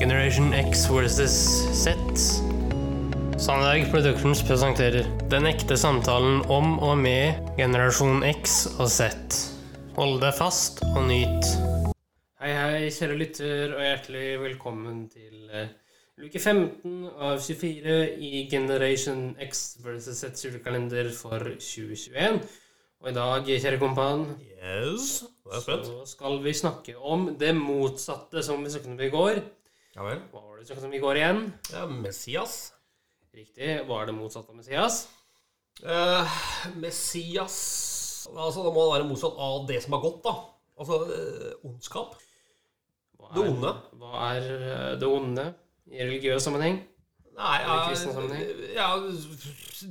Generation X versus Z. Sandberg Productions presenterer Den ekte samtalen om og med generasjon X og Z. Hold deg fast og nyt. Hei, hei, kjære lytter, og hjertelig velkommen til eh, luke 15 av 24 i Generation X versus Z julekalender for 2021. Og i dag, kjære kompan, Yes, så skal vi snakke om det motsatte som vi snakket om i går. Ja vel. Hva var det vi snakket om i går igjen? Ja, Messias. Riktig. Hva er det motsatte av Messias? Eh, Messias Altså, Da må det være motsatt av det som er godt, da. Altså eh, ondskap. Hva Det er- onde. Hva er eh, det onde i religiøs sammenheng? Nei, sammenheng? ja,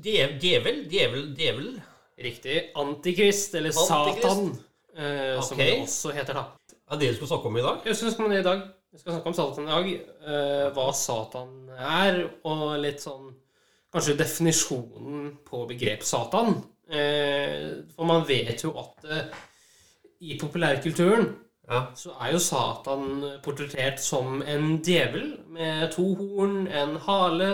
Djevel. Djevel. Djevel. Riktig. Antikrist, eller Antikrist. Satan, eh, som Ok. det også heter, da. Er det det du skal snakke om i dag? Jeg skal snakke om det i dag. Jeg skal snakke om Satan i dag. Uh, hva Satan er, og litt sånn Kanskje definisjonen på begrep Satan. Uh, for man vet jo at uh, i populærkulturen Ja. så er jo Satan portrettert som en djevel med to horn, en hale,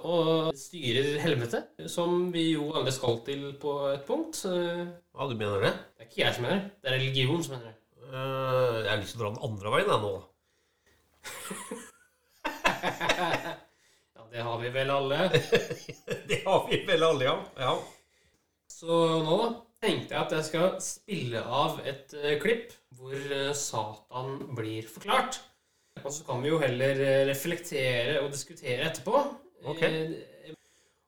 og styrer helvete, som vi jo alle skal til på et punkt. Hva, du mener det? Det er ikke jeg som mener det, det er religion som mener det. Eh, jeg har lyst til å dra den andre veien, jeg nå. Ja, det har vi vel alle. det har vi vel alle, ja. ja. Så nå tenkte jeg at jeg skal spille av et eh, klipp hvor eh, Satan blir forklart. Og så kan vi jo heller reflektere og diskutere etterpå. Ok. Eh,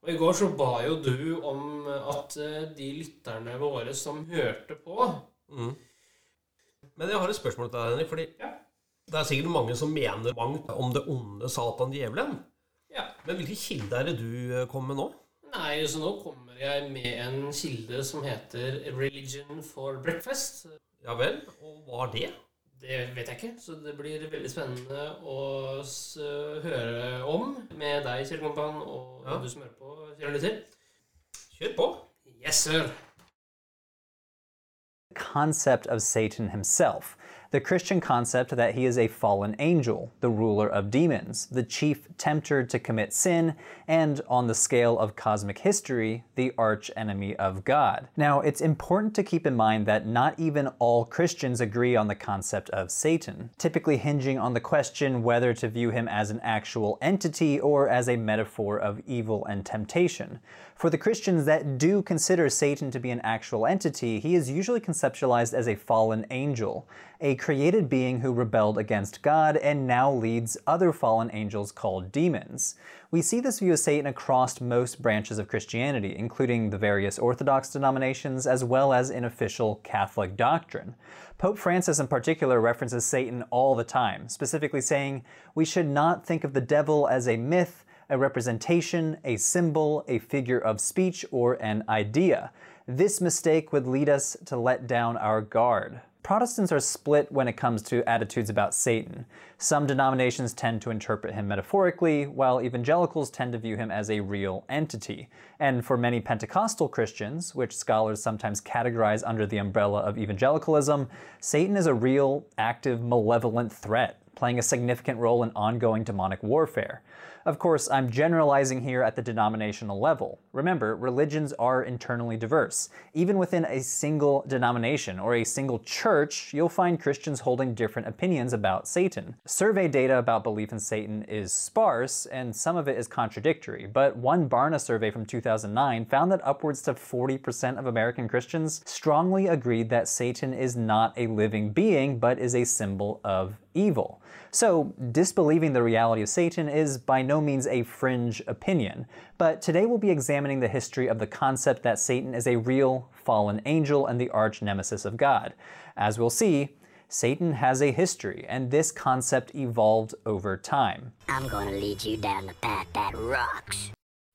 og i går så ba jo du om at de lytterne våre som hørte på Mm. Men jeg har et spørsmål til deg, Henrik. Fordi Ja. det er sikkert mange som mener mangt om det onde Satan djevelen. Ja. Men hvilke kilder er det du eh, kommer med nå? Nei, så nå kommer jeg med en kilde som heter Religion for Breakfast. Ja vel? Og hva er det? Det vet jeg ikke, så det blir veldig spennende å s høre om med deg, Kjell Kompan, og Ja. du som hører på, kjære til. Kjør på. Yes, sir. Concept of Satan himself. The Christian concept that he is a fallen angel, the ruler of demons, the chief tempter to commit sin, and on the scale of cosmic history, the arch enemy of God. Now, it's important to keep in mind that not even all Christians agree on the concept of Satan, typically hinging on the question whether to view him as an actual entity or as a metaphor of evil and temptation. For the Christians that do consider Satan to be an actual entity, he is usually conceptualized as a fallen angel, a created being who rebelled against God and now leads other fallen angels called demons. We see this view of Satan across most branches of Christianity, including the various Orthodox denominations as well as in official Catholic doctrine. Pope Francis, in particular, references Satan all the time, specifically saying, We should not think of the devil as a myth, a representation, a symbol, a figure of speech, or an idea. This mistake would lead us to let down our guard. Protestants are split when it comes to attitudes about Satan. Some denominations tend to interpret him metaphorically, while evangelicals tend to view him as a real entity. And for many Pentecostal Christians, which scholars sometimes categorize under the umbrella of evangelicalism, Satan is a real, active, malevolent threat, playing a significant role in ongoing demonic warfare. Of course, I'm generalizing here at the denominational level. Remember, religions are internally diverse. Even within a single denomination or a single church, you'll find Christians holding different opinions about Satan. Survey data about belief in Satan is sparse, and some of it is contradictory, but one Barna survey from 2009 found that upwards to 40% of American Christians strongly agreed that Satan is not a living being, but is a symbol of evil. So, disbelieving the reality of Satan is by no means a fringe opinion, but today we'll be examining the history of the concept that Satan is a real fallen angel and the arch nemesis of God. As we'll see, Satan has a history, and this concept evolved over time. I'm gonna lead you down the path that rocks.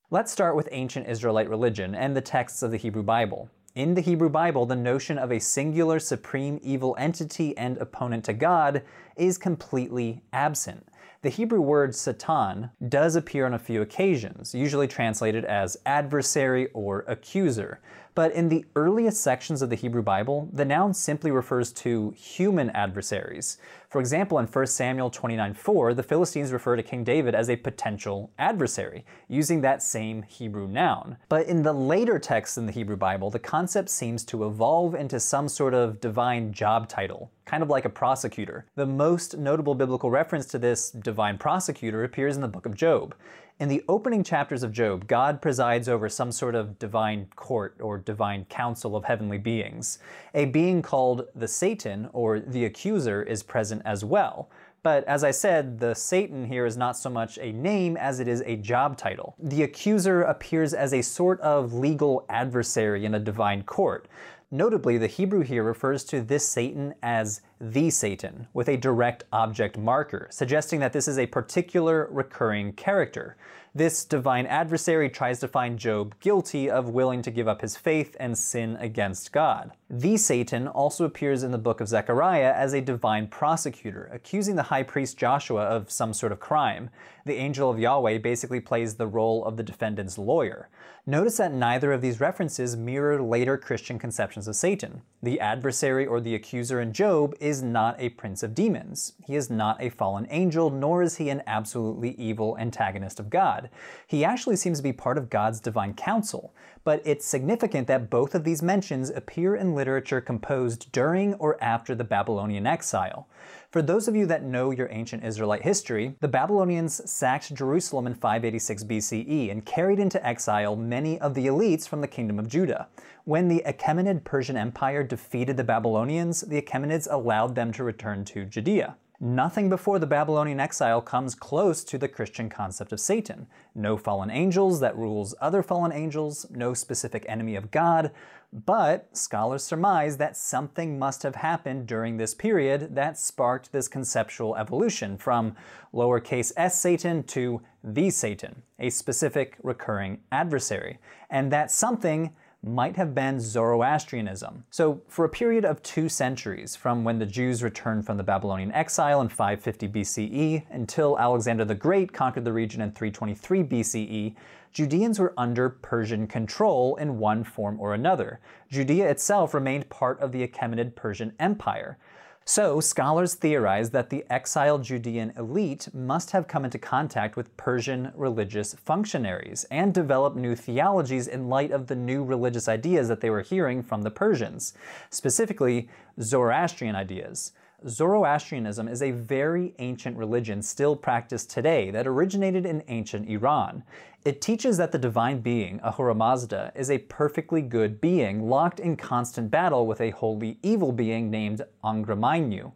Let's start with ancient Israelite religion and the texts of the Hebrew Bible. In the Hebrew Bible, the notion of a singular supreme evil entity and opponent to God is completely absent. The Hebrew word Satan does appear on a few occasions, usually translated as adversary or accuser. But in the earliest sections of the Hebrew Bible, the noun simply refers to human adversaries. For example, in 1 Samuel 29 4, the Philistines refer to King David as a potential adversary, using that same Hebrew noun. But in the later texts in the Hebrew Bible, the concept seems to evolve into some sort of divine job title, kind of like a prosecutor. The most notable biblical reference to this divine prosecutor appears in the book of Job. In the opening chapters of Job, God presides over some sort of divine court or divine council of heavenly beings. A being called the Satan, or the accuser, is present as well. But as I said, the Satan here is not so much a name as it is a job title. The accuser appears as a sort of legal adversary in a divine court. Notably, the Hebrew here refers to this Satan as the Satan, with a direct object marker, suggesting that this is a particular recurring character. This divine adversary tries to find Job guilty of willing to give up his faith and sin against God. The Satan also appears in the book of Zechariah as a divine prosecutor, accusing the high priest Joshua of some sort of crime. The angel of Yahweh basically plays the role of the defendant's lawyer. Notice that neither of these references mirror later Christian conceptions of Satan. The adversary or the accuser in Job is not a prince of demons. He is not a fallen angel, nor is he an absolutely evil antagonist of God. He actually seems to be part of God's divine council, but it's significant that both of these mentions appear in literature composed during or after the Babylonian exile. For those of you that know your ancient Israelite history, the Babylonians sacked Jerusalem in 586 BCE and carried into exile many of the elites from the kingdom of Judah. When the Achaemenid Persian Empire defeated the Babylonians, the Achaemenids allowed them to return to Judea. Nothing before the Babylonian exile comes close to the Christian concept of Satan. No fallen angels that rules other fallen angels, no specific enemy of God, but scholars surmise that something must have happened during this period that sparked this conceptual evolution from lowercase s Satan to the Satan, a specific recurring adversary. And that something might have been Zoroastrianism. So, for a period of two centuries, from when the Jews returned from the Babylonian exile in 550 BCE until Alexander the Great conquered the region in 323 BCE, Judeans were under Persian control in one form or another. Judea itself remained part of the Achaemenid Persian Empire. So, scholars theorize that the exiled Judean elite must have come into contact with Persian religious functionaries and developed new theologies in light of the new religious ideas that they were hearing from the Persians, specifically Zoroastrian ideas. Zoroastrianism is a very ancient religion still practiced today that originated in ancient Iran. It teaches that the divine being, Ahura Mazda, is a perfectly good being locked in constant battle with a wholly evil being named Angra Mainyu.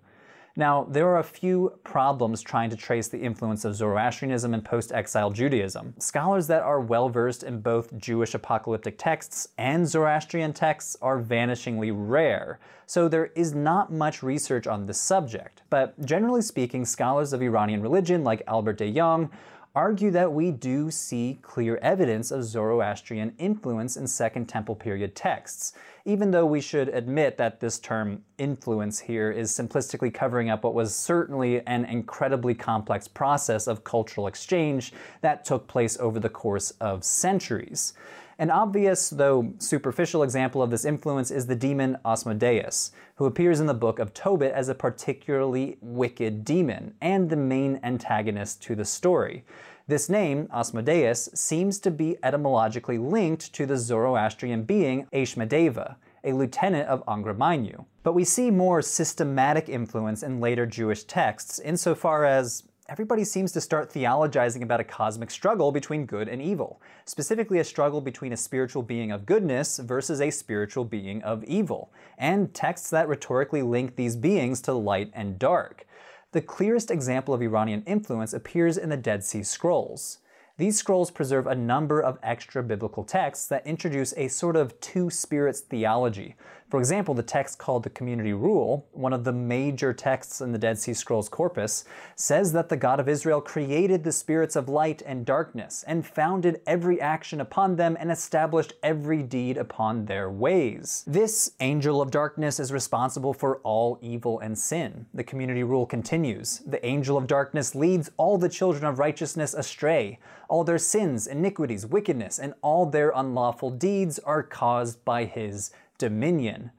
Now, there are a few problems trying to trace the influence of Zoroastrianism and post exile Judaism. Scholars that are well versed in both Jewish apocalyptic texts and Zoroastrian texts are vanishingly rare, so there is not much research on this subject. But generally speaking, scholars of Iranian religion like Albert de Jong argue that we do see clear evidence of Zoroastrian influence in Second Temple period texts, even though we should admit that this term influence here is simplistically covering up what was certainly an incredibly complex process of cultural exchange that took place over the course of centuries. An obvious, though superficial example of this influence is the demon Asmodeus, who appears in the book of Tobit as a particularly wicked demon and the main antagonist to the story. This name, Asmodeus, seems to be etymologically linked to the Zoroastrian being Ashmedeva, a lieutenant of Angra Mainyu. But we see more systematic influence in later Jewish texts insofar as everybody seems to start theologizing about a cosmic struggle between good and evil, specifically a struggle between a spiritual being of goodness versus a spiritual being of evil, and texts that rhetorically link these beings to light and dark. The clearest example of Iranian influence appears in the Dead Sea Scrolls. These scrolls preserve a number of extra biblical texts that introduce a sort of two spirits theology, for example, the text called the Community Rule, one of the major texts in the Dead Sea Scrolls corpus, says that the God of Israel created the spirits of light and darkness, and founded every action upon them, and established every deed upon their ways. This angel of darkness is responsible for all evil and sin. The Community Rule continues The angel of darkness leads all the children of righteousness astray. All their sins, iniquities, wickedness, and all their unlawful deeds are caused by his dominion.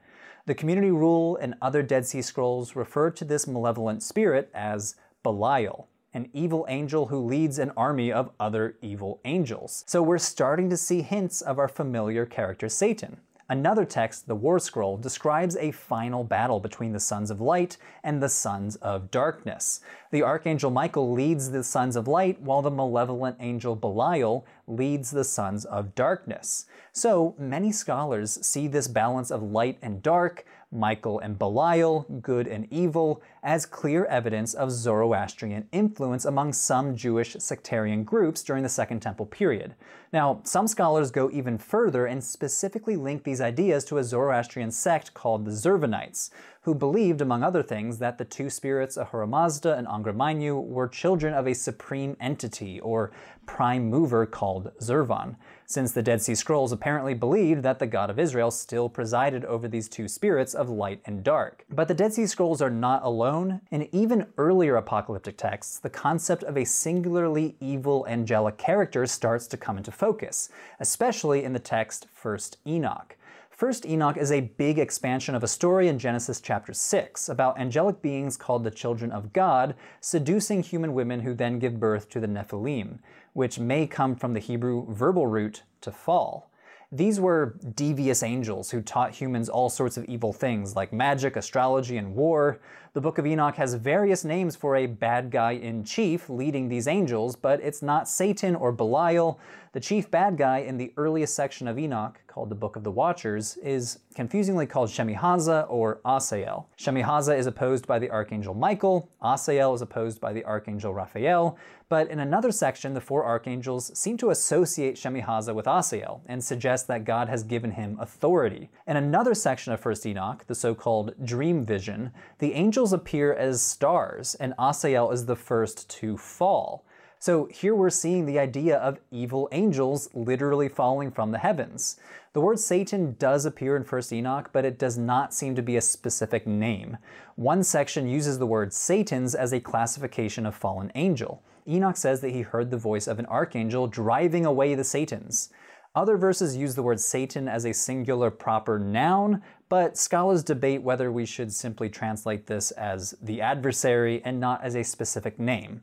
The community rule and other Dead Sea Scrolls refer to this malevolent spirit as Belial, an evil angel who leads an army of other evil angels. So we're starting to see hints of our familiar character Satan. Another text, the War Scroll, describes a final battle between the sons of light and the sons of darkness. The archangel Michael leads the sons of light, while the malevolent angel Belial leads the sons of darkness. So many scholars see this balance of light and dark, Michael and Belial, good and evil, as clear evidence of Zoroastrian influence among some Jewish sectarian groups during the Second Temple period. Now, some scholars go even further and specifically link these ideas to a Zoroastrian sect called the Zurvanites, who believed, among other things, that the two spirits Ahura Mazda and Angra Mainyu were children of a supreme entity, or prime mover called Zurvan, since the Dead Sea Scrolls apparently believed that the God of Israel still presided over these two spirits of light and dark. But the Dead Sea Scrolls are not alone. In even earlier apocalyptic texts, the concept of a singularly evil angelic character starts to come into focus, especially in the text First Enoch. First Enoch is a big expansion of a story in Genesis chapter 6 about angelic beings called the children of God seducing human women who then give birth to the Nephilim, which may come from the Hebrew verbal root to fall. These were devious angels who taught humans all sorts of evil things like magic, astrology, and war. The Book of Enoch has various names for a bad guy in chief leading these angels, but it's not Satan or Belial. The chief bad guy in the earliest section of Enoch, called the Book of the Watchers, is confusingly called Shemihaza or Asael. Shemihaza is opposed by the archangel Michael, Asael is opposed by the archangel Raphael, but in another section, the four archangels seem to associate Shemihaza with Asael and suggest that God has given him authority. In another section of 1st Enoch, the so called dream vision, the angels appear as stars, and Asael is the first to fall. So here we're seeing the idea of evil angels literally falling from the heavens. The word Satan does appear in 1st Enoch, but it does not seem to be a specific name. One section uses the word Satans as a classification of fallen angel. Enoch says that he heard the voice of an archangel driving away the Satans. Other verses use the word Satan as a singular proper noun, but scholars debate whether we should simply translate this as the adversary and not as a specific name.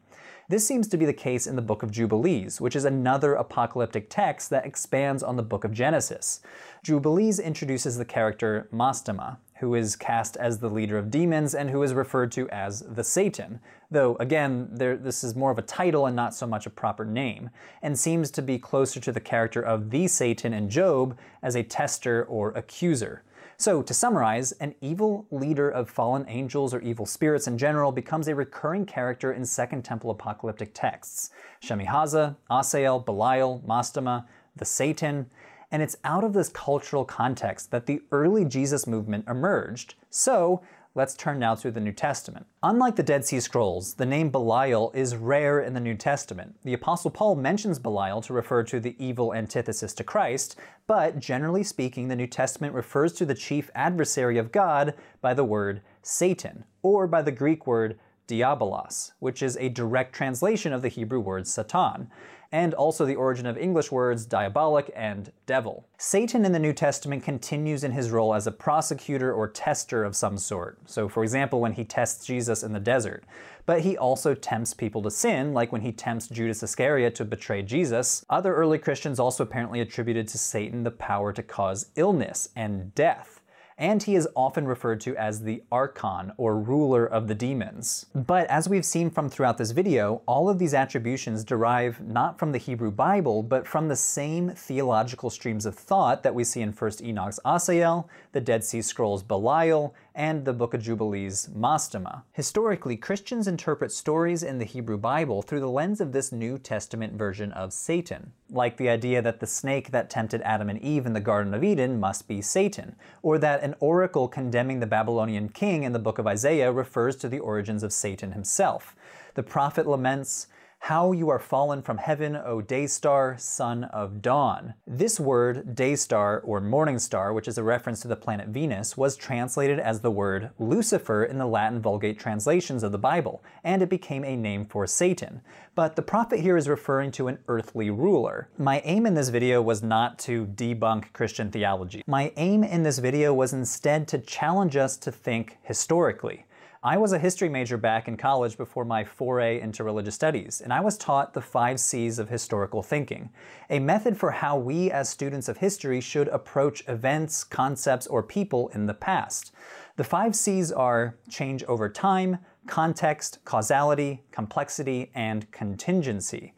This seems to be the case in the Book of Jubilees, which is another apocalyptic text that expands on the Book of Genesis. Jubilees introduces the character Mastema, who is cast as the leader of demons and who is referred to as the Satan, though again, there, this is more of a title and not so much a proper name, and seems to be closer to the character of the Satan in Job as a tester or accuser. So, to summarize, an evil leader of fallen angels or evil spirits in general becomes a recurring character in Second Temple apocalyptic texts Shemihaza, Asael, Belial, Mastema, the Satan, and it's out of this cultural context that the early Jesus movement emerged. So, let's turn now to the New Testament. Unlike the Dead Sea Scrolls, the name Belial is rare in the New Testament. The Apostle Paul mentions Belial to refer to the evil antithesis to Christ, but generally speaking, the New Testament refers to the chief adversary of God by the word Satan, or by the Greek word diabolos, which is a direct translation of the Hebrew word Satan and also the origin of English words diabolic and devil. Satan in the New Testament continues in his role as a prosecutor or tester of some sort. So, for example, when he tests Jesus in the desert. But he also tempts people to sin, like when he tempts Judas Iscariot to betray Jesus. Other early Christians also apparently attributed to Satan the power to cause illness and death and he is often referred to as the Archon, or ruler of the demons. But as we've seen from throughout this video, all of these attributions derive not from the Hebrew Bible, but from the same theological streams of thought that we see in 1st Enoch's Asael, the Dead Sea Scrolls Belial, and the Book of Jubilees Mastema. Historically, Christians interpret stories in the Hebrew Bible through the lens of this New Testament version of Satan, like the idea that the snake that tempted Adam and Eve in the Garden of Eden must be Satan, or that an oracle condemning the Babylonian king in the book of Isaiah refers to the origins of Satan himself. The prophet laments, How you are fallen from heaven, O day star, son of dawn. This word, day star or morning star, which is a reference to the planet Venus, was translated as the word Lucifer in the Latin Vulgate translations of the Bible, and it became a name for Satan. But the prophet here is referring to an earthly ruler. My aim in this video was not to debunk Christian theology. My aim in this video was instead to challenge us to think historically. I was a history major back in college before my foray into religious studies, and I was taught the five C's of historical thinking, a method for how we as students of history should approach events, concepts, or people in the past. The five C's are change over time, context, causality, complexity, and contingency.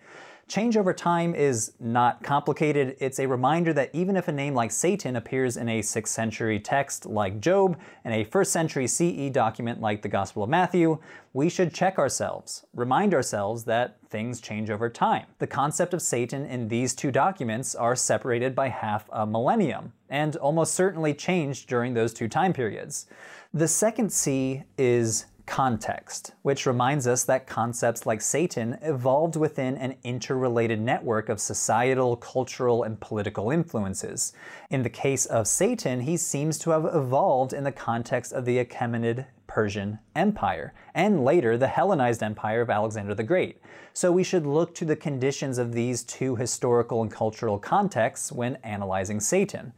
Change over time is not complicated. It's a reminder that even if a name like Satan appears in a 6th century text like Job and a 1st century CE document like the Gospel of Matthew, we should check ourselves, remind ourselves that things change over time. The concept of Satan in these two documents are separated by half a millennium, and almost certainly changed during those two time periods. The second C is context, which reminds us that concepts like Satan evolved within an interrelated network of societal, cultural, and political influences. In the case of Satan, he seems to have evolved in the context of the Achaemenid Persian Empire, and later the Hellenized Empire of Alexander the Great. So we should look to the conditions of these two historical and cultural contexts when analyzing Satan.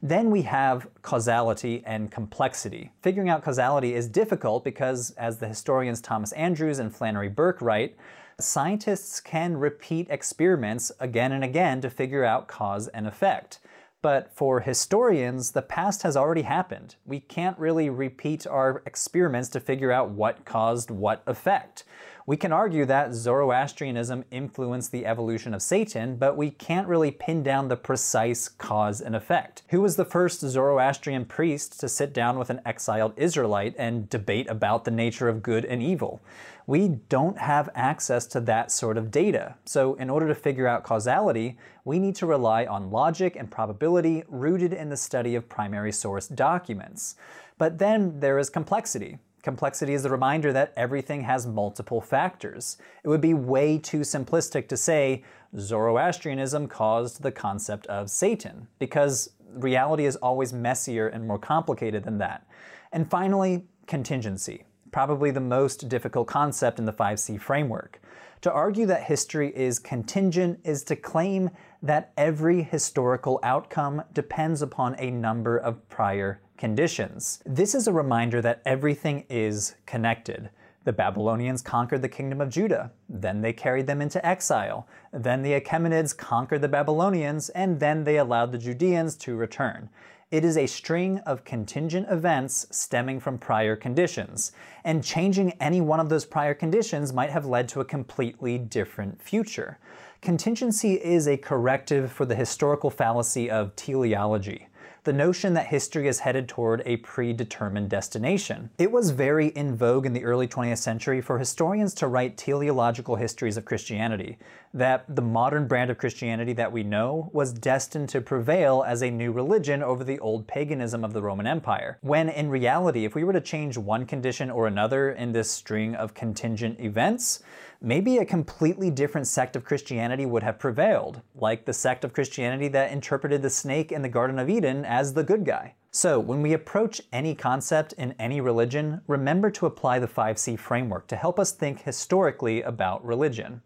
Then we have causality and complexity. Figuring out causality is difficult because, as the historians Thomas Andrews and Flannery Burke write, scientists can repeat experiments again and again to figure out cause and effect. But for historians, the past has already happened. We can't really repeat our experiments to figure out what caused what effect. We can argue that Zoroastrianism influenced the evolution of Satan, but we can't really pin down the precise cause and effect. Who was the first Zoroastrian priest to sit down with an exiled Israelite and debate about the nature of good and evil? We don't have access to that sort of data. So, in order to figure out causality, we need to rely on logic and probability rooted in the study of primary source documents. But then there is complexity. Complexity is the reminder that everything has multiple factors. It would be way too simplistic to say Zoroastrianism caused the concept of Satan, because reality is always messier and more complicated than that. And finally, contingency, probably the most difficult concept in the 5C framework. To argue that history is contingent is to claim that every historical outcome depends upon a number of prior conditions. This is a reminder that everything is connected. The Babylonians conquered the kingdom of Judah, then they carried them into exile. Then the Achaemenids conquered the Babylonians, and then they allowed the Judeans to return. It is a string of contingent events stemming from prior conditions, and changing any one of those prior conditions might have led to a completely different future. Contingency is a corrective for the historical fallacy of teleology the notion that history is headed toward a predetermined destination. It was very in vogue in the early 20th century for historians to write teleological histories of Christianity, that the modern brand of Christianity that we know was destined to prevail as a new religion over the old paganism of the Roman Empire. When in reality, if we were to change one condition or another in this string of contingent events, maybe a completely different sect of Christianity would have prevailed, like the sect of Christianity that interpreted the snake in the Garden of Eden as the good guy. So, when we approach any concept in any religion, remember to apply the 5C framework to help us think historically about religion.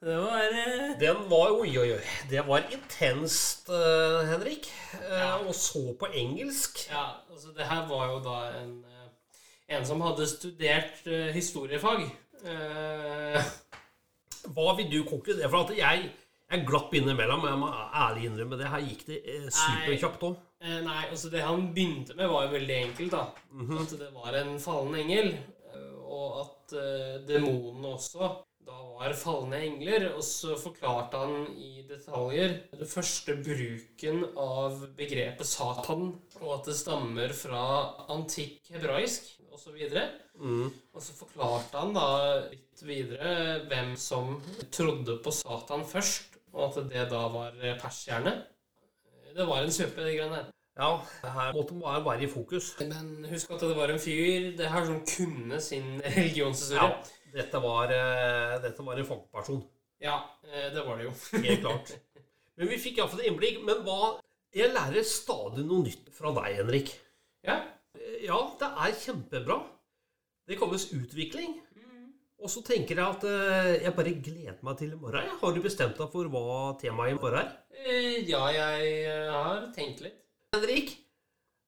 Det var eh, Den var Oi, oi, oi. Det var intenst, eh, Henrik. Eh, Og så på engelsk. Ja, altså det her var jo da en, en som hadde studert eh, historiefag. Eh, Hva vil du konkludere? For at jeg, jeg glapp innimellom. Jeg må ærlig innrømme det. Her gikk det eh, superkjapt òg. eh, nei, altså det han begynte med, var jo veldig enkelt. da. At det var en fallen engel, eh, og at eh, demonene også da var falne engler. Og så forklarte han i detaljer den første bruken av begrepet Satan, og at det stammer fra antikk hebraisk osv. Og så forklarte han da litt videre hvem som trodde på Satan først, og at det da var persierne. Det var en suppe, de greiene der. Ja, det her måtte bare være i fokus. Men husk at det var en fyr det her som kunne sin religionshistorie. Ja. Dette var, eh, dette var en fagperson. Ja, eh, det var det jo. Helt klart. Men vi fikk iallfall et innblikk. Men hva Jeg lærer stadig noe nytt fra deg, Henrik. Ja, Eh, Ja, det er kjempebra. Det kalles utvikling. Og så tenker jeg at uh, jeg bare gleder meg til i morgen. Har du bestemt deg for hva temaet i morgen er? Eh, ja jeg eh, har tenkt litt. Henrik,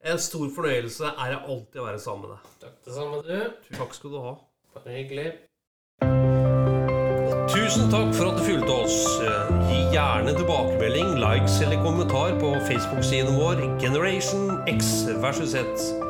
en stor fornøyelse er det alltid å være sammen med deg. Takk det samme, du. Takk skal du ha. Bare hyggelig. Tusen takk for at du fulgte oss. Gi gjerne tilbakemelding, likes eller kommentar på Facebook-siden vår Generation X versus Z.